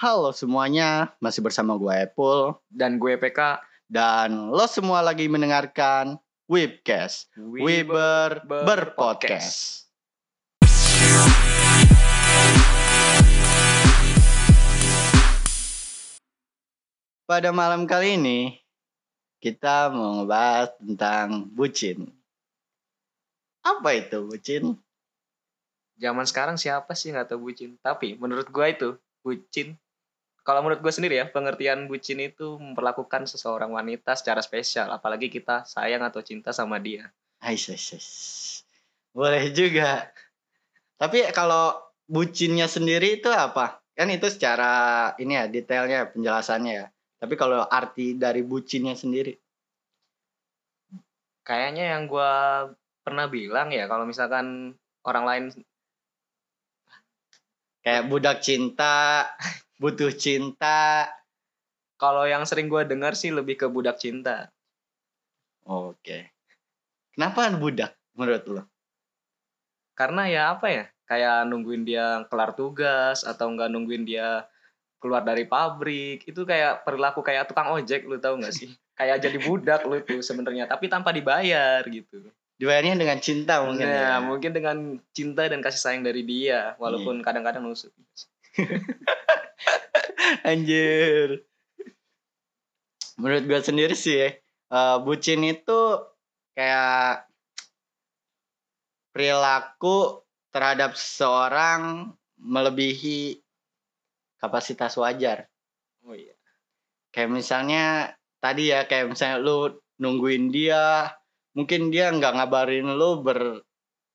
Halo semuanya, masih bersama gue Epul dan gue PK dan lo semua lagi mendengarkan Webcast, Weber berpodcast. Pada malam kali ini kita mau ngebahas tentang bucin. Apa itu bucin? Zaman sekarang siapa sih nggak tahu bucin? Tapi menurut gue itu bucin. Kalau menurut gue sendiri ya, pengertian bucin itu memperlakukan seseorang wanita secara spesial, apalagi kita sayang atau cinta sama dia. Ais, ais, ais. Boleh juga. Tapi kalau bucinnya sendiri itu apa? Kan itu secara ini ya detailnya penjelasannya ya. Tapi kalau arti dari bucinnya sendiri, Kayaknya yang gue pernah bilang ya, kalau misalkan orang lain kayak budak cinta, butuh cinta. kalau yang sering gue dengar sih lebih ke budak cinta. Oke. Kenapa budak menurut lo? Karena ya apa ya? Kayak nungguin dia kelar tugas atau enggak nungguin dia keluar dari pabrik. Itu kayak perilaku kayak tukang ojek lu tahu nggak sih? kayak jadi budak lu tuh sebenarnya, tapi tanpa dibayar gitu. Dibayarnya dengan cinta mungkin ya. Nah, mungkin dengan cinta dan kasih sayang dari dia, walaupun kadang-kadang nusuk. Anjir. Menurut gue sendiri sih, eh, bucin itu kayak perilaku terhadap seseorang melebihi kapasitas wajar. Oh iya. Kayak misalnya tadi ya, kayak misalnya lu nungguin dia, mungkin dia nggak ngabarin lu ber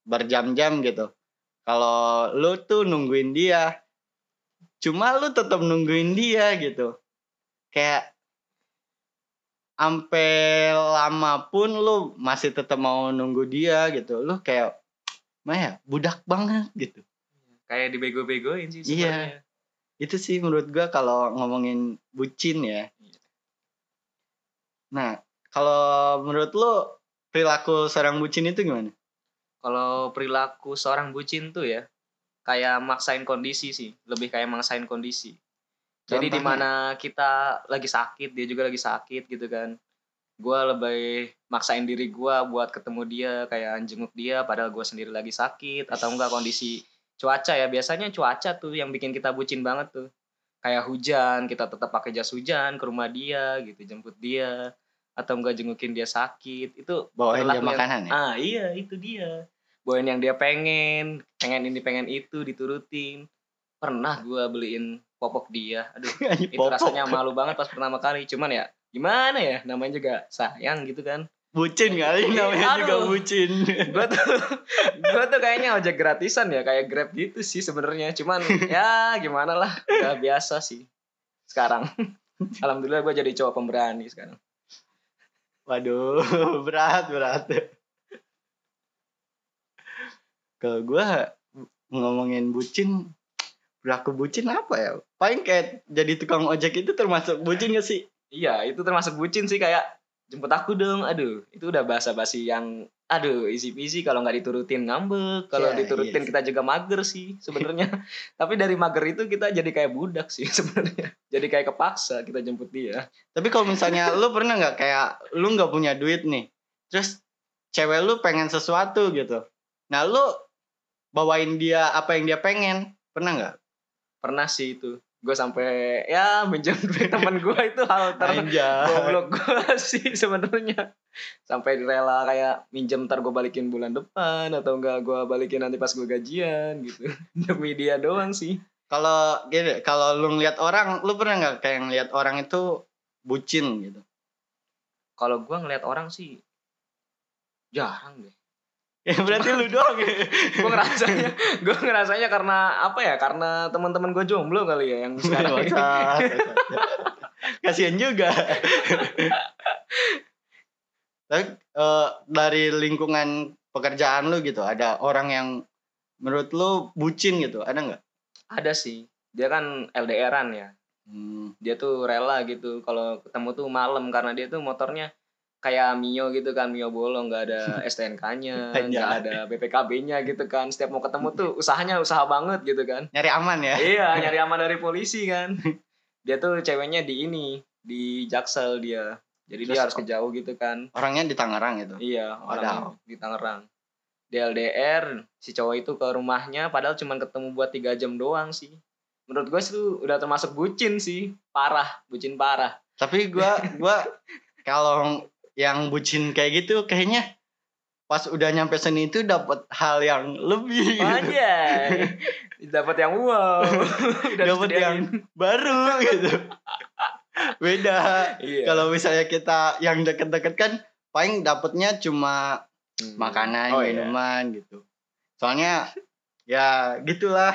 berjam-jam gitu. Kalau lu tuh nungguin dia, cuma lu tetap nungguin dia gitu. Kayak sampai lama pun lu masih tetap mau nunggu dia gitu. Lu kayak Maya budak banget gitu. Kayak dibego-begoin sih Iya. sebenarnya. Itu sih menurut gua kalau ngomongin bucin ya. Iya. Nah, kalau menurut lu perilaku seorang bucin itu gimana? Kalau perilaku seorang bucin tuh ya, kayak maksain kondisi sih, lebih kayak maksain kondisi. Jadi di Contohnya? mana kita lagi sakit, dia juga lagi sakit gitu kan. Gua lebih maksain diri gua buat ketemu dia, kayak jenguk dia padahal gua sendiri lagi sakit atau enggak kondisi cuaca ya. Biasanya cuaca tuh yang bikin kita bucin banget tuh. Kayak hujan, kita tetap pakai jas hujan ke rumah dia gitu, jemput dia atau enggak jengukin dia sakit. Itu Bawain dia perilaku yang- makanan ya? Ah, iya, itu dia. Bawain yang dia pengen, pengen ini pengen itu diturutin. Pernah gua beliin popok dia. Aduh, itu Popok. rasanya malu banget pas pertama kali. Cuman ya gimana ya namanya juga sayang gitu kan Bucin kali namanya juga Aduh. bucin. gua tuh gua tuh kayaknya ojek gratisan ya kayak grab gitu sih sebenarnya cuman ya gimana lah udah biasa sih sekarang alhamdulillah gua jadi cowok pemberani sekarang Waduh, berat berat. Kalau gua ngomongin bucin, perilaku bucin apa ya? Paling kayak jadi tukang ojek itu termasuk bucin gak sih? iya itu termasuk bucin sih kayak jemput aku dong aduh itu udah bahasa basi yang aduh isi peasy kalau nggak diturutin ngambek kalau Iya, diturutin iya. kita juga mager sih sebenarnya tapi dari mager itu kita jadi kayak budak sih sebenarnya jadi kayak kepaksa kita jemput dia Tapi kalau misalnya lu pernah nggak kayak lu nggak punya duit nih, terus cewek lu pengen sesuatu gitu, nah lu bawain dia apa yang dia pengen, pernah nggak? pernah sih itu gue sampai ya minjem duit teman gue itu hal ter Anjay. goblok gue sih sebenarnya sampai rela kayak minjem ntar gue balikin bulan depan atau enggak gue balikin nanti pas gue gajian gitu demi dia doang sih Kalau gini, kalau lu ngeliat orang, lu pernah nggak kayak ngeliat orang itu bucin gitu? kalau gue ngeliat orang sih jarang deh Ya berarti lu doang ya. gue ngerasanya gue ngerasanya karena apa ya karena teman-teman gue jomblo kali ya yang sekarang ini. Bangsat, bangsat. Kasian juga. Tapi eh, dari lingkungan pekerjaan lu gitu, ada orang yang menurut lu bucin gitu, ada nggak? ada sih dia kan LDRan ya Hmm. dia tuh rela gitu kalau ketemu tuh malam karena dia tuh motornya kayak Mio gitu kan Mio bolong nggak ada STNK-nya Anjay. nggak ada BPKB-nya gitu kan. Setiap mau ketemu tuh usahanya usaha banget gitu kan. Nyari aman ya. iya nyari aman dari polisi kan. Dia tuh ceweknya di ini di Jaksel dia. Jadi Terus dia harus ke jauh gitu kan. Orangnya di Tangerang itu. iya orang di Tangerang. Di LDR si cowok itu ke rumahnya padahal cuma ketemu buat tiga jam doang sih. Menurut gue itu udah termasuk bucin sih. Parah bucin parah. Tapi gua gua kalau yang bucin kayak gitu kayaknya pas udah nyampe seni itu dapat hal yang lebih gitu. Anjay. Dapat yang wow. Dapat yang baru gitu. Beda. iya. Kalau misalnya kita yang deket-deket kan paling dapatnya cuma Hmm. makanan, Oh, iya. minuman gitu. Soalnya ya gitulah.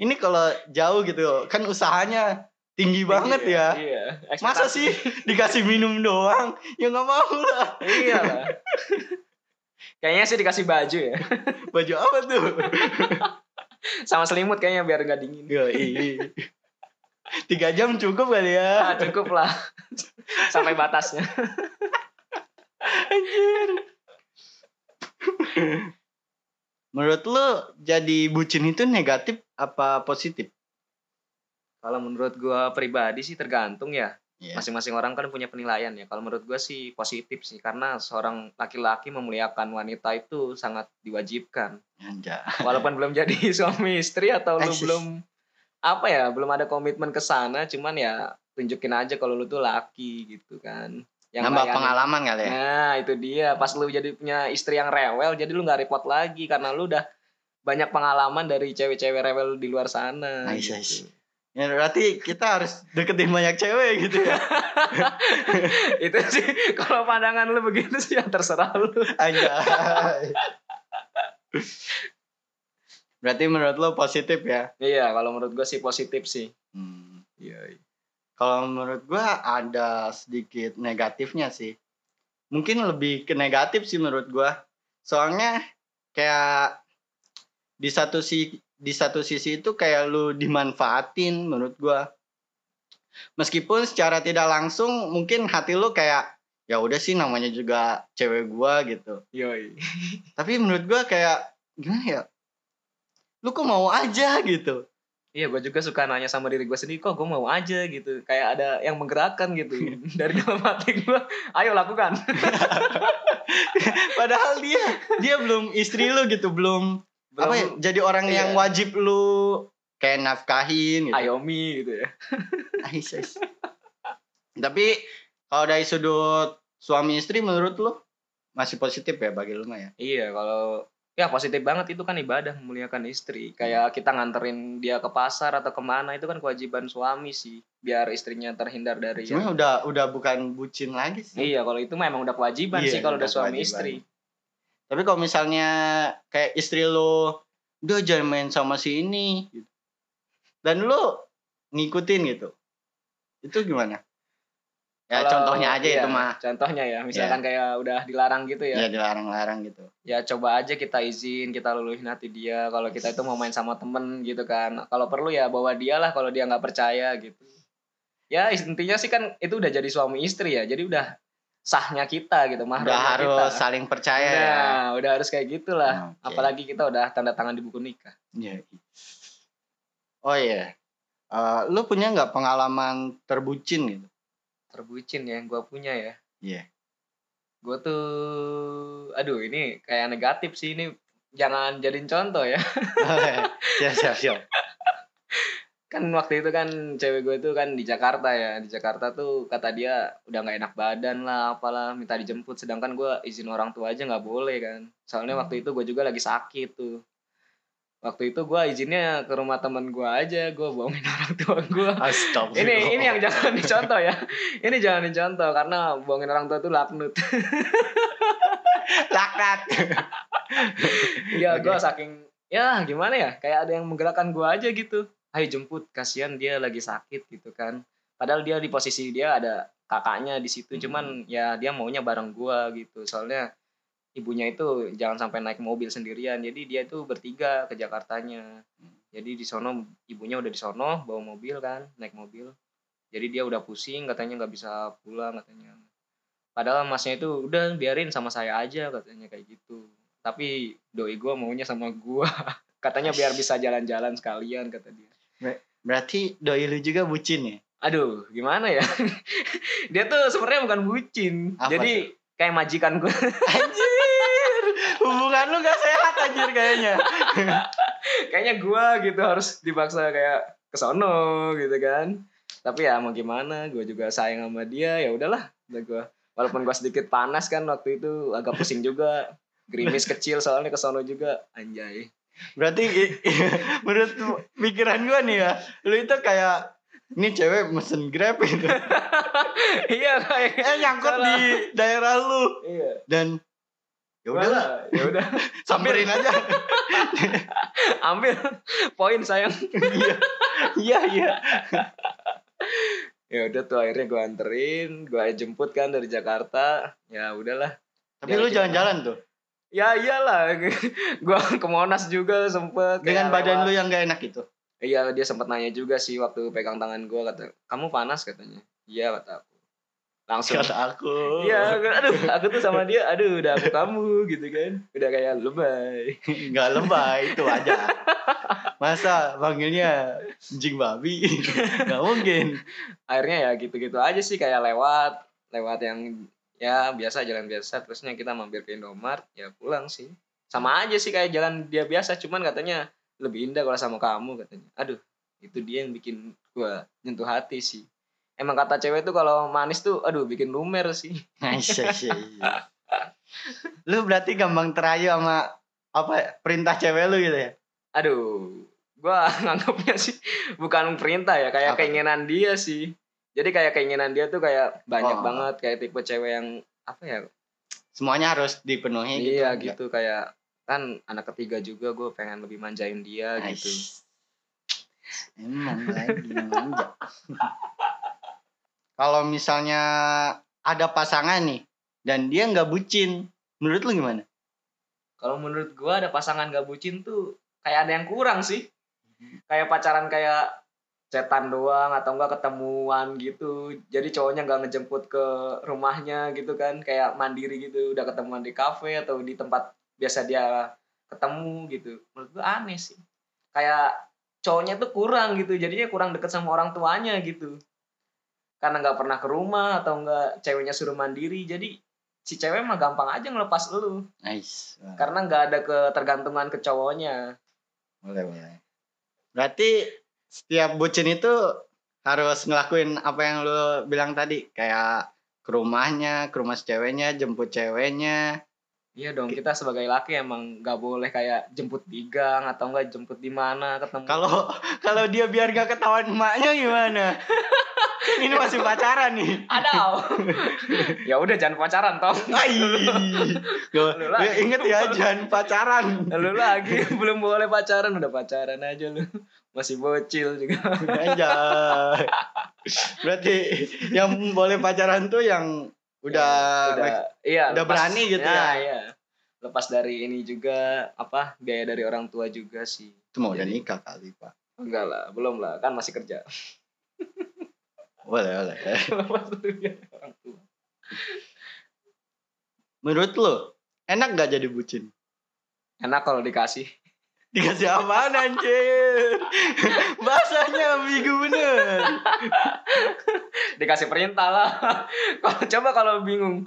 Ini kalau jauh gitu kan usahanya tinggi banget Iya, ya. Iya. Masa sih dikasih minum doang? Ya nggak mau lah. Iya lah. Kayaknya sih dikasih baju ya. Baju apa tuh? Sama selimut kayaknya biar nggak dingin. Yoi. Tiga jam cukup kali ya. Ah, cukup lah. Sampai batasnya. Anjir. Menurut lu jadi bucin itu negatif apa positif? Kalau menurut gua pribadi sih tergantung ya. Iya. Masing-masing orang kan punya penilaian ya. Kalau menurut gua sih positif sih karena seorang laki-laki memuliakan wanita itu sangat diwajibkan. Anjay. walaupun belum jadi suami istri atau lu Aisyah. belum apa ya belum ada komitmen ke sana cuman ya tunjukin aja kalau lu tuh laki gitu kan yang Nambah layanin. pengalaman kali ya. nah itu dia pas lu jadi punya istri yang rewel jadi lu nggak repot lagi karena lu udah banyak pengalaman dari cewek-cewek rewel di luar sana Nice, gitu. nice. Ya berarti kita harus deketin banyak cewek gitu ya. itu sih kalau pandangan lu begitu sih yang terserah lu Anjay. Berarti menurut lo positif ya? iya kalau menurut gue sih positif sih Hmm. iya iya. Kalau menurut gua ada sedikit negatifnya sih. Mungkin lebih ke negatif sih menurut gua. Soalnya kayak di satu si di satu sisi itu kayak lu dimanfaatin menurut gua. Meskipun secara tidak langsung mungkin hati lu kayak ya udah sih namanya juga cewek gua gitu. Yoi. Tapi menurut gua kayak gimana ya? Lu kok mau aja gitu. Iya, gue juga suka nanya sama diri gue sendiri, kok gue mau aja gitu. Kayak ada yang menggerakkan gitu. Dari dalam hati gue, ayo lakukan. Padahal dia dia belum istri lu gitu, belum apa ya, jadi orang yang iya. wajib lu kayak nafkahin gitu. Ayomi gitu ya. Ais, ais. Tapi kalau dari sudut suami istri menurut lu masih positif ya bagi lu mah ya? Iya, kalau ya positif banget itu kan ibadah memuliakan istri. Kayak kita nganterin dia ke pasar atau ke mana itu kan kewajiban suami sih. Biar istrinya terhindar dari Sebenarnya udah udah bukan bucin lagi sih. Iya, kalau itu memang udah kewajiban Iya, sih kalau udah udah suami kewajiban. istri. Tapi kalau misalnya kayak istri lu udah jangan main sama si ini gitu. Dan lu ngikutin gitu. Itu gimana? Ya Kalau- contohnya aja iya, itu mah. Contohnya ya, misalkan kayak udah dilarang gitu Ya ya. dilarang-larang gitu. Ya coba aja kita izin, kita luluhin hati dia. Kalau kita itu mau main sama temen gitu kan. Kalau perlu ya bawa dia lah kalau dia nggak percaya gitu. Ya intinya sih kan itu udah jadi suami istri ya. Jadi udah sahnya kita gitu, Udah mahramnya harus kita. saling percaya nah, ya. udah harus kayak gitulah. Oke. Apalagi kita udah tanda tangan di buku nikah. Iya. Oh iya. Eh, lu punya nggak pengalaman terbucin gitu? Terbucin ya, gua punya ya. Iya. Gue tuh, aduh ini kayak negatif sih ini. Jangan jadiin contoh ya. siap siap siap. Kan waktu itu kan cewek gue tuh kan di Jakarta ya. Di Jakarta tuh kata dia udah nggak enak badan lah apalah minta dijemput. Sedangkan gue izin orang tua aja nggak boleh kan. Soalnya waktu itu gue juga lagi sakit tuh. Waktu itu gue izinnya ke rumah temen gue aja. Gue bohongin orang tua gue. Astagfirullah. ini ini yang jangan dicontoh ya. Ini jangan dicontoh karena bohongin orang tua tuh laknut. Lakat. Iya, Oke. gue saking ya gimana ya, kayak ada yang menggerakkan gue aja gitu. Ayo jemput, kasihan dia lagi sakit gitu kan. Padahal dia di posisi dia ada kakaknya di situ, Hmm. cuman ya dia maunya bareng gue gitu. Soalnya ibunya itu jangan sampai naik mobil sendirian, jadi dia itu bertiga ke Jakartanya. Jadi di sono ibunya udah di sono bawa mobil kan, naik mobil. Jadi dia udah pusing, katanya nggak bisa pulang katanya. padahal masnya itu udah biarin sama saya aja katanya kayak gitu tapi doi gue maunya sama gue katanya biar bisa jalan-jalan sekalian kata dia Berarti doi lu juga bucin ya? aduh gimana ya? Dia tuh sebenarnya bukan bucin. Apa jadi kayak majikan gue Anjir. Hubungan lu gak sehat anjir kayaknya. kayaknya gue gitu harus dipaksa kayak ke sono gitu kan. Tapi ya mau gimana gue juga sayang sama dia ya udahlah. Udah gue walaupun gue sedikit panas kan waktu itu agak pusing juga. Gerimis kecil soalnya ke sono juga. Anjay Berarti menurut pikiran gua nih ya, lu itu kayak ini cewek mesen Grab gitu. iya kayak Eh nyangkut Salah. di daerah lu. Iya. Dan ya udahlah ya udah. Samperin aja. ambil poin sayang. Iya. Iya iya. ya udah tuh akhirnya gue anterin gue jemput kan dari Jakarta. Ya udahlah. Tapi lu jalan-jalan tuh ya iyalah gue ke Monas juga sempet dengan badan lewat. lu yang gak enak itu. iya dia sempat nanya juga sih waktu pegang tangan gue kata kamu panas katanya iya kata aku langsung Kata aku. iya aduh aku tuh sama dia aduh udah aku kamu gitu kan udah kayak lebay Gak lebay itu aja. Masa panggilnya anjing babi? Gak mungkin. akhirnya ya gitu-gitu aja sih kayak lewat lewat yang ya biasa jalan biasa terusnya kita mampir ke Indomart ya pulang sih sama aja sih kayak jalan dia biasa cuman katanya lebih indah kalau sama kamu katanya aduh itu dia yang bikin gua nyentuh hati sih emang kata cewek tuh kalau manis tuh aduh bikin lumer sih Aisyah, iya. Lu berarti gampang terayu sama apa ya, perintah cewek lu gitu ya? aduh gua nganggapnya sih bukan perintah ya kayak Apa? keinginan dia sih jadi kayak keinginan dia tuh kayak banyak Oh. banget kayak tipe cewek yang apa ya Semuanya harus dipenuhi gitu. iya gitu kayak kan anak ketiga juga gue pengen lebih manjain dia gitu Aish. Emang lagi manja. Kalau misalnya ada pasangan nih dan dia nggak bucin, menurut lu gimana? kalau menurut gue ada pasangan gak bucin tuh kayak ada yang kurang sih kayak pacaran kayak cetan doang atau enggak ketemuan gitu. Jadi cowoknya nggak ngejemput ke rumahnya gitu kan. Kayak mandiri gitu udah ketemuan di kafe atau di tempat biasa dia ketemu gitu. Menurut gue aneh sih. Kayak cowoknya tuh kurang gitu. Jadinya kurang deket sama orang tuanya gitu. Karena nggak pernah ke rumah atau enggak ceweknya suruh mandiri. Jadi si cewek mah gampang aja ngelepas lu. Nice. karena nggak ada ketergantungan ke cowoknya. Boleh, boleh. Berarti setiap bucin itu harus ngelakuin apa yang lu bilang tadi, kayak ke rumahnya, ke rumah ceweknya, jemput ceweknya. iya dong kita sebagai laki emang nggak boleh kayak jemput di gang atau enggak jemput di mana ketemu Kalau kalau dia biar gak ketahuan emaknya gimana? Ini masih pacaran nih. ada ya udah jangan pacaran toh Ai. Lu gua inget ya jangan pacaran. lu lagi belum boleh pacaran udah pacaran aja lu masih bocil juga Anjay. Berarti yang boleh pacaran tuh yang udah, udah iya udah lepas- berani gitu ya. iya lepas dari ini juga apa biaya dari orang tua juga sih itu mau udah Jadi- nikah kali, Pak. enggak lah belum lah kan masih kerja Boleh, boleh. lepas orang tua Menurut lu, enak gak jadi bucin? enak kalau dikasih Dikasih apaan anjir? Bahasanya ambigu bener. dikasih perintah lah kalau coba kalau bingung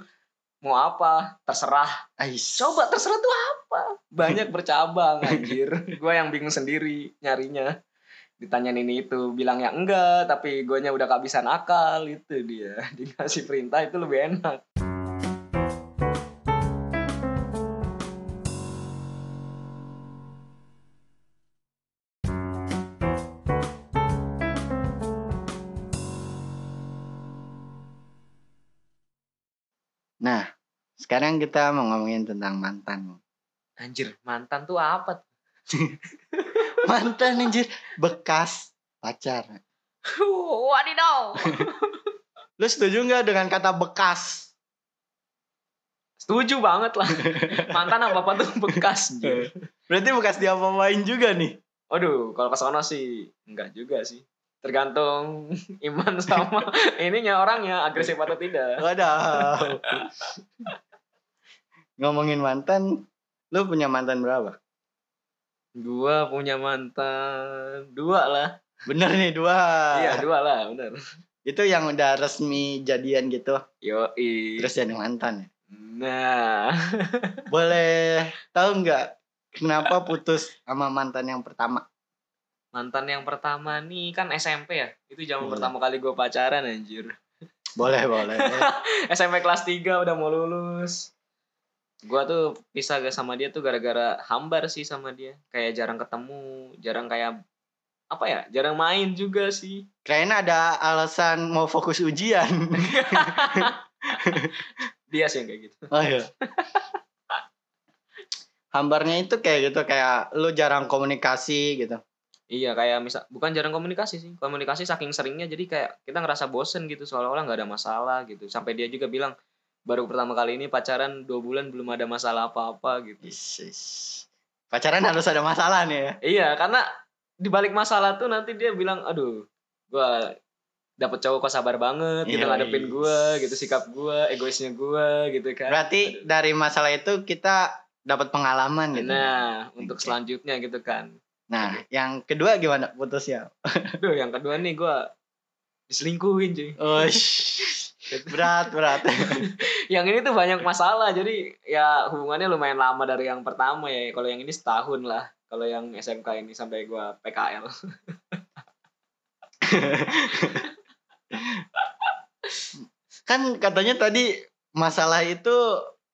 mau apa terserah Ais. coba terserah tuh apa banyak bercabang anjir gue yang bingung sendiri nyarinya ditanyain ini itu bilang ya enggak tapi guanya udah kehabisan akal itu dia. Dikasih perintah itu lebih enak. Nah, sekarang kita mau ngomongin tentang mantan. anjir mantan tuh apa Mantan anjir, bekas pacar. wadidaw Lu setuju nggak dengan kata bekas? setuju banget lah mantan apa apa tuh bekas anjir. Berarti bekas diapa-apain juga nih. Aduh, kalau ke sono sih enggak juga sih. tergantung iman sama ininya orangnya agresif atau tidak Waduh. Ngomongin mantan, lu punya mantan berapa? Gua punya mantan dua lah Bener nih dua. iya dua lah bener Itu yang udah resmi jadian gitu. yo Terus jadi mantan. ya? nah Boleh tahu nggak kenapa putus sama mantan yang pertama? mantan yang pertama nih kan SMP ya itu zaman Boleh. pertama kali gue pacaran anjir Boleh, boleh. SMP kelas 3 udah mau lulus gua tuh pisah gak sama dia tuh gara-gara hambar sih sama dia kayak jarang ketemu jarang kayak apa ya jarang main juga sih Kayaknya ada alasan mau fokus ujian. dia sih yang kayak gitu Oh iya. Hambarnya itu kayak gitu kayak lu jarang komunikasi gitu. iya kayak misal bukan jarang komunikasi sih komunikasi saking seringnya jadi kayak kita ngerasa bosen gitu seolah-olah nggak ada masalah gitu sampai dia juga bilang baru pertama kali ini pacaran dua bulan belum ada masalah apa-apa gitu Is, is. Pacaran harus ada masalah nih ya. Iya, karena di balik masalah tuh nanti dia bilang, aduh, gua dapet cowok kok sabar banget, gitu Iya, ngadepin gua, gitu sikap gua, egoisnya gua, gitu kan. Berarti dari masalah itu kita dapat pengalaman gitu. Nah, untuk Oke. selanjutnya gitu kan. Nah, yang kedua gimana putusnya? Aduh, yang kedua nih gua diselingkuhin cuy. Oh. Berat, berat. Yang ini tuh banyak masalah, jadi ya hubungannya lumayan lama dari yang pertama ya. Kalau yang ini setahun lah. Kalau yang SMK ini sampai gua PKL. kan katanya tadi masalah itu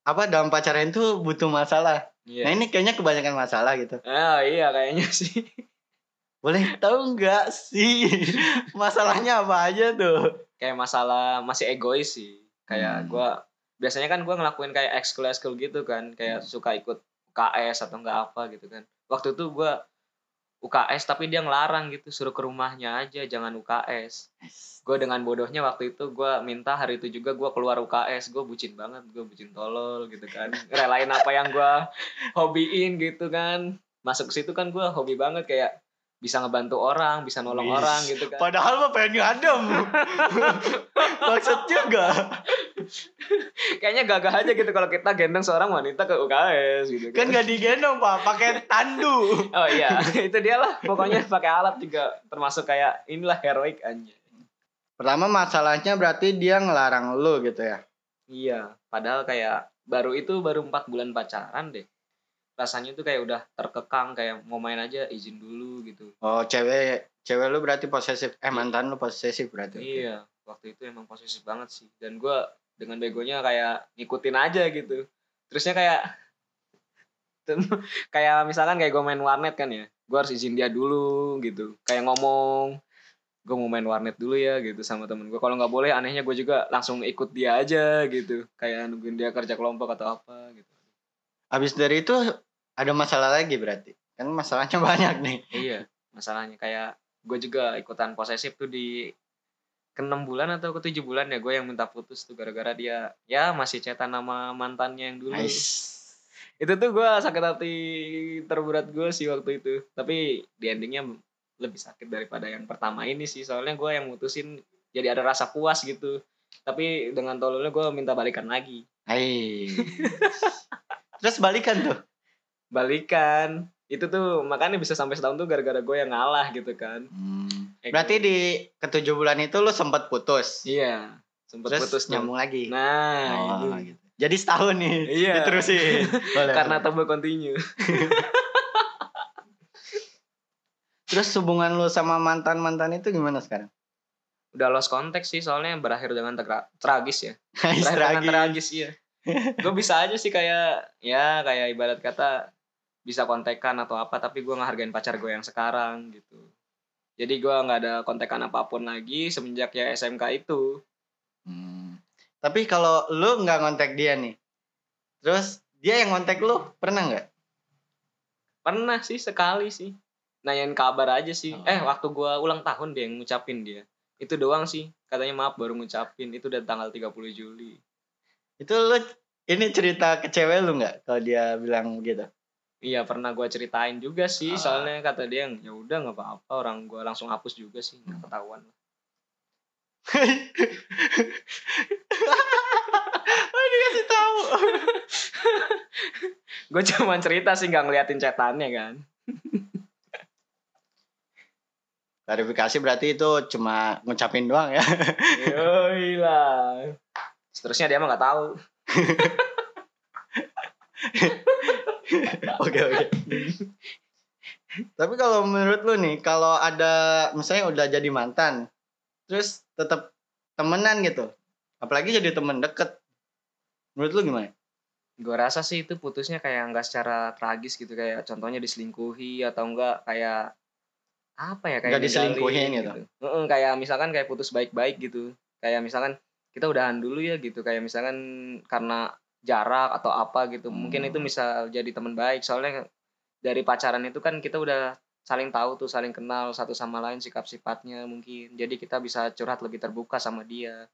apa dalam pacaran itu butuh masalah. Iya. Nah, ini kayaknya kebanyakan masalah gitu. Ah, iya kayaknya sih. Boleh tahu nggak sih masalahnya apa aja tuh? Kayak masalah masih egois sih. Kayak Hmm. gua biasanya kan gua ngelakuin kayak ekskul ekskul gitu kan kayak suka ikut UKS atau enggak apa gitu kan. Waktu itu gua UKS tapi dia ngelarang gitu suruh ke rumahnya aja jangan UKS gue dengan bodohnya waktu itu gua minta hari itu juga gua keluar UKS gue bucin banget gue bucin tolol gitu kan. Relain apa yang gua hobiin gitu kan. Masuk situ kan gua hobi banget kayak bisa ngebantu orang bisa nolong orang gitu kan Padahal mah pengen ngadem. Maksud juga. kayaknya gagah aja gitu kalau kita gendong seorang wanita ke UKS gitu Kan gak digendong, Pak, pakai tandu. oh iya itu dia lah pokoknya pakai alat juga termasuk kayak inilah heroik aja Pertama masalahnya berarti dia ngelarang lu gitu ya. iya padahal kayak baru itu baru empat bulan pacaran deh rasanya tuh kayak udah terkekang kayak mau main aja izin dulu gitu. Oh, cewek cewek lu berarti posesif. Eh, mantan lu posesif berarti. iya waktu itu emang posesif banget sih. Dan gua dengan begonya kayak ngikutin aja gitu. Terusnya kayak kayak misalkan kayak gue main warnet kan ya gue harus izin dia dulu gitu. Kayak ngomong gue mau main warnet dulu ya gitu sama temen gue kalau nggak boleh anehnya gue juga langsung ikut dia aja gitu. Kayak nungguin dia kerja kelompok atau apa gitu Habis dari itu ada masalah lagi berarti. Kan masalahnya banyak nih. iya masalahnya kayak gue juga ikutan posesif tuh di ke enam bulan atau ke tujuh bulan ya gue yang minta putus tuh gara-gara dia ya masih cetan nama mantannya yang dulu Nice. itu tuh gue sakit hati terberat gue sih waktu itu tapi di endingnya lebih sakit daripada yang pertama ini sih soalnya gue yang mutusin jadi ada rasa puas gitu tapi dengan tololnya gue minta balikan lagi Hai. Terus balikan tuh. balikan itu tuh makanya bisa sampai setahun tuh gara-gara gue yang ngalah gitu kan Ego. Berarti di ketujuh bulan itu lu sempat putus. iya sempet Terus putus tuh. nyambung lagi. nah Oh, itu gitu. Jadi setahun nih. Iya. Diterusin. Boleh, karena tombol continue Terus hubungan lu sama mantan-mantan itu gimana sekarang? udah lost contact sih soalnya berakhir dengan tra- tragis ya berakhir dengan tragis. tragis iya gue bisa aja sih kayak ya kayak ibarat kata bisa kontekan atau apa tapi gue ngehargain pacar gue yang sekarang gitu. Jadi gue nggak ada kontekan apa pun lagi semenjak ya SMK itu. Hmm. Tapi kalau lu nggak ngontek dia nih, terus dia yang ngontek lu pernah nggak? pernah sih sekali sih. Nanyain kabar aja sih. Oh. eh waktu gue ulang tahun dia yang ngucapin dia. Itu doang sih. Katanya maaf baru ngucapin. Itu udah tanggal 30 Juli Itu lu ini cerita ke cewek lu nggak kalau dia bilang gitu? Iya pernah gue ceritain juga sih Ah. soalnya kata dia yang ya udah nggak apa-apa orang gue langsung hapus juga sih nggak ketahuan. Oh, dikasih tahu. Gue cuma cerita sih nggak ngeliatin cetannya kan. Klarifikasi berarti itu cuma ngucapin doang ya. Yoi lah. Seterusnya dia mah nggak tahu. Oke oke. Tapi kalau menurut lu nih, kalau ada misalnya udah jadi mantan, terus tetap temenan gitu, apalagi jadi temen deket, menurut lu gimana? Gue rasa sih itu putusnya kayak nggak secara tragis gitu kayak contohnya diselingkuhi atau enggak kayak apa ya kayak Nggak diselingkuhin ninggalin gitu. Heeh, kayak misalkan kayak putus baik-baik gitu. Kayak misalkan kita udahan dulu ya gitu kayak misalkan karena jarak atau apa gitu. Mungkin itu Hmm. misal jadi teman baik soalnya dari pacaran itu kan kita udah saling tahu tuh saling kenal satu sama lain sikap sifatnya mungkin jadi kita bisa curhat lebih terbuka sama dia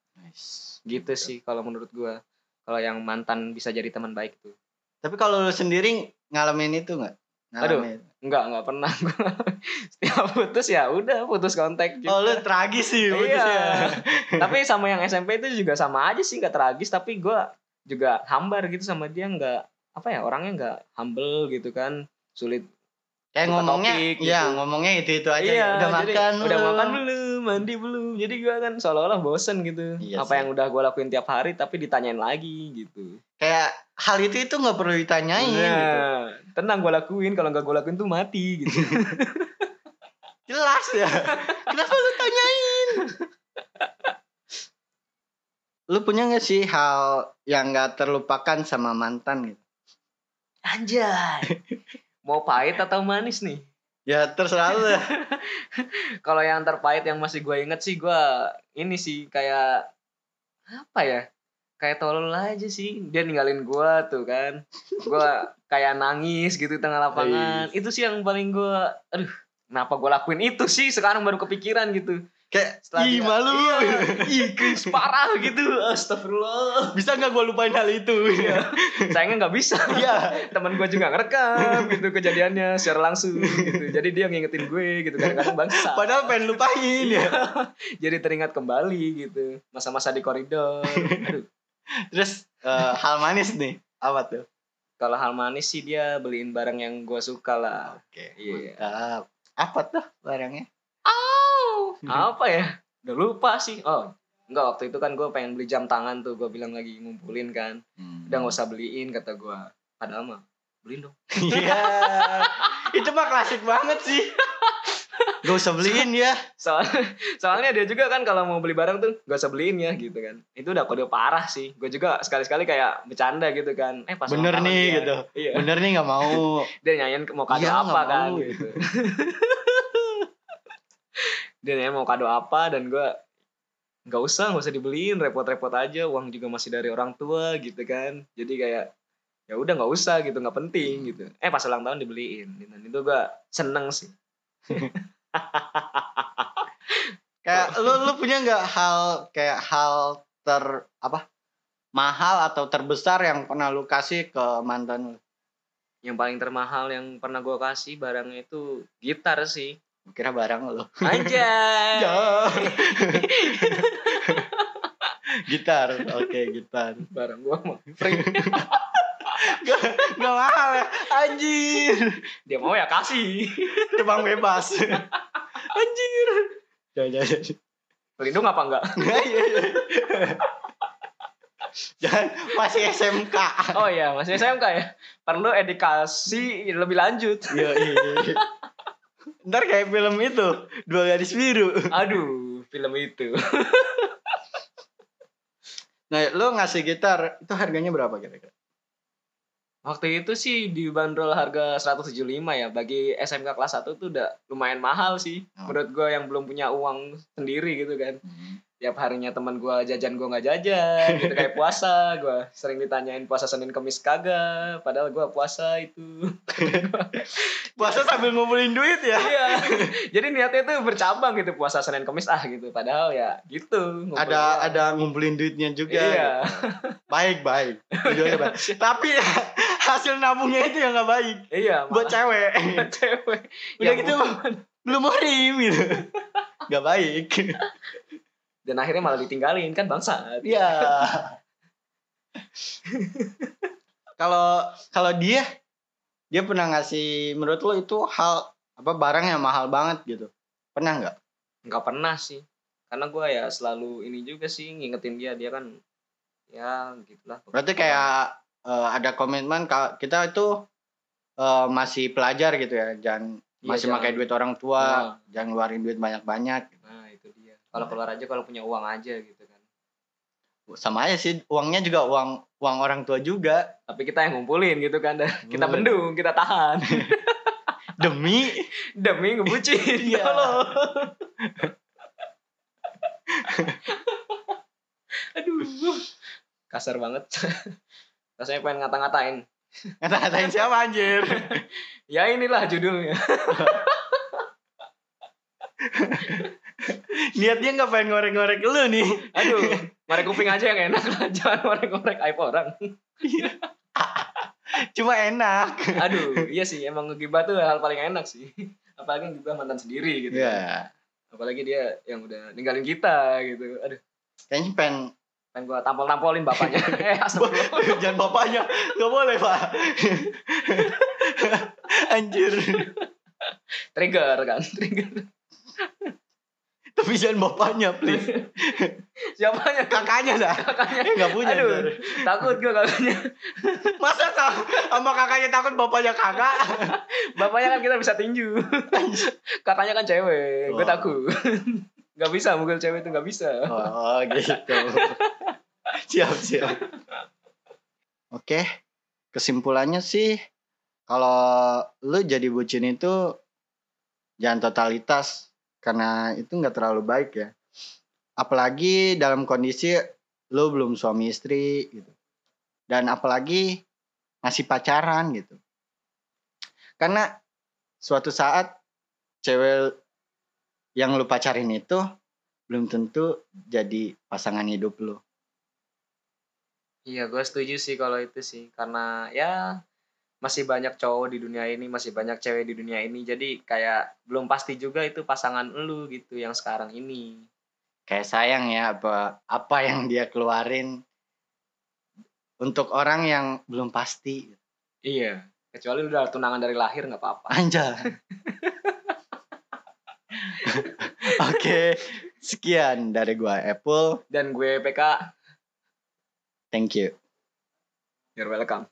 gitu sih kalau menurut gua kalau yang mantan bisa jadi teman baik tuh Tapi kalau lu sendiri ngalamin itu nggak? Ngalamin. Enggak, enggak pernah gua. Setiap putus ya udah putus kontak gitu. Oh lu tragis sih Iya. putusnya. tapi sama yang SMP itu juga sama aja sih nggak tragis tapi gua juga hambar gitu sama dia nggak apa ya orangnya nggak humble gitu kan sulit Kayak ngomongnya, topik ya gitu. ngomongnya itu itu aja. iya udah jadi, makan udah belum? makan belum mandi belum jadi gua kan seolah-olah bosen gitu Iya apa sih. yang udah gua lakuin tiap hari tapi ditanyain lagi gitu Kayak hal itu itu nggak perlu ditanyain gitu. Tenang gua lakuin kalau nggak gua lakuin tuh mati gitu Jelas ya. Kenapa lu tanyain? lu punya gak sih hal yang gak terlupakan sama mantan gitu? anjay mau pahit atau manis nih Ya terserah lu kalau yang terpahit yang masih gue inget sih gue ini sih kayak apa ya kayak tolol aja sih dia ninggalin gue tuh kan. Gue kayak nangis gitu di tengah lapangan. Itu sih yang paling gue aduh kenapa gue lakuin itu sih? Sekarang baru kepikiran gitu. Kayak, Setelah ih dia- malu. iya, ih cringe parah gitu. Astagfirullah. Bisa gak gue lupain hal itu? Iya. sayangnya nggak bisa. Iya. teman gue juga ngerekam gitu kejadiannya secara langsung gitu. Jadi dia ngingetin gue gitu kadang-kadang bangsa Padahal pengen lupain ya. jadi teringat kembali gitu. Masa-masa di koridor. Aduh Terus eh, hal manis nih. Apa tuh? kalau hal manis sih dia beliin barang yang gue suka lah Oke. Iya. mantap. Apa tuh barangnya? apa ya udah lupa sih oh enggak waktu itu kan gue pengen beli jam tangan tuh gue bilang lagi ngumpulin kan udah nggak usah beliin kata gue padahal mah beliin dong Iya. itu mah klasik banget sih. Gak usah beliin ya. soal soalnya dia juga kan kalau mau beli barang tuh gak usah beliin ya gitu kan. Itu udah kode parah sih. Gue juga sekali-sekali kayak bercanda gitu kan. Eh pas Bener nih dia, gitu. iya. Bener nih gak mau. dia nyanyiin mau kado Iya, apa nggak kan mau. gitu. Dia nanya mau kado apa dan gue nggak usah nggak usah dibeliin. Repot-repot aja. Uang juga masih dari orang tua gitu kan. Jadi kayak ya udah nggak usah gitu. Nggak penting gitu. Eh pas ulang tahun dibeliin. Dan itu gue seneng sih Kayak lu lu punya nggak hal kayak hal ter apa mahal atau terbesar yang pernah lu kasih ke mantan lu? yang paling termahal yang pernah gue kasih barangnya itu gitar sih Gua Kira barang lu. anjay gitar, oke gitar. barang gue mah free Gak, gak mahal ya, anjir. dia mau ya kasih Tebang bebas. anjir. Jangan, jangan. pelindung apa enggak Iya, iya. Jangan masih SMK. oh iya masih SMK ya perlu edukasi lebih lanjut Iya, iya. Ntar kayak film itu, dua gadis biru. aduh film itu Nah, lu ngasih gitar, itu harganya berapa kira-kira? Waktu itu sih dibanderol harga 175 ya. Bagi SMK kelas 1 tuh udah lumayan mahal sih. Oh. Menurut gue yang belum punya uang sendiri gitu kan. Tiap harinya teman gue jajan gue nggak jajan gitu kayak puasa. Gue sering ditanyain puasa Senin Kamis kagak. Padahal gue puasa itu. Puasa sambil ngumpulin duit ya? Iya. Jadi niatnya tuh bercabang gitu puasa Senin Kamis ah gitu. Padahal ya gitu. ngumpulnya. Ada ada ngumpulin duitnya juga. Iya. gitu. Baik, baik. Tujuannya baik. Tapi hasil nabungnya itu yang gak baik iya buat cewek cewek udah Yang gitu belum murim gitu gak baik dan akhirnya malah ditinggalin kan bangsat Iya. Kalau kalau dia dia pernah ngasih menurut lo itu hal apa barang yang mahal banget gitu. Pernah nggak? nggak pernah sih karena gue ya selalu ini juga sih ngingetin dia dia kan ya gitulah Berarti kayak eh, ada komitmen kita itu eh, masih pelajar gitu ya. Jangan Iya, masih jangan- pakai duit orang tua, Nah. jangan ngeluarin duit banyak-banyak. itu dia kalau keluar aja kalau punya uang aja gitu kan. Sama aja sih uangnya juga uang uang orang tua juga. Tapi kita yang ngumpulin gitu kan. Kita bendung kita tahan. Demi? Demi ngebucin Iya. Tolong. aduh. Kasar banget. Rasanya pengen ngata-ngatain. Ngata-ngatain siapa anjir. ya inilah judulnya Niatnya nggak pengen ngorek-ngorek lu nih. aduh ngorek kuping aja yang enak lah. Jangan ngorek-ngorek aib orang. Cuma enak. aduh iya sih. Emang ngegibah tuh hal paling enak sih. Apalagi ngegibah mantan sendiri gitu. Iya. apalagi dia yang udah ninggalin kita gitu. Aduh. Kayaknya pengen pengen gua tampol-tampolin bapaknya. Eh jangan bapaknya. Nggak boleh pak. Anjir. Trigger kan trigger tapi jangan bapaknya please. Siapanya? Kakaknya dah kakaknya. Eh, nggak punya aduh ntar. takut gua kakaknya. Masa tak sama kakaknya takut bapaknya kakak? Bapaknya kan kita bisa tinju. Kakaknya kan cewek gue Oh. takut. Nggak bisa mukul cewek itu nggak bisa. Oh gitu. Siap siap. Oke kesimpulannya sih kalau lu jadi bucin itu jangan totalitas karena itu nggak terlalu baik ya. Apalagi dalam kondisi lu belum suami istri gitu. Dan apalagi masih pacaran gitu. Karena suatu saat cewek yang lu pacarin itu belum tentu jadi pasangan hidup lu iya gue setuju sih kalau itu sih. Karena ya masih banyak cowok di dunia ini masih banyak cewek di dunia ini jadi kayak belum pasti juga itu pasangan lu gitu yang sekarang ini kayak sayang ya apa apa yang dia keluarin untuk orang yang belum pasti iya kecuali lu udah tunangan dari lahir nggak apa-apa Anjay. Oke, sekian dari gua Apple. dan gue PK Thank you. you're welcome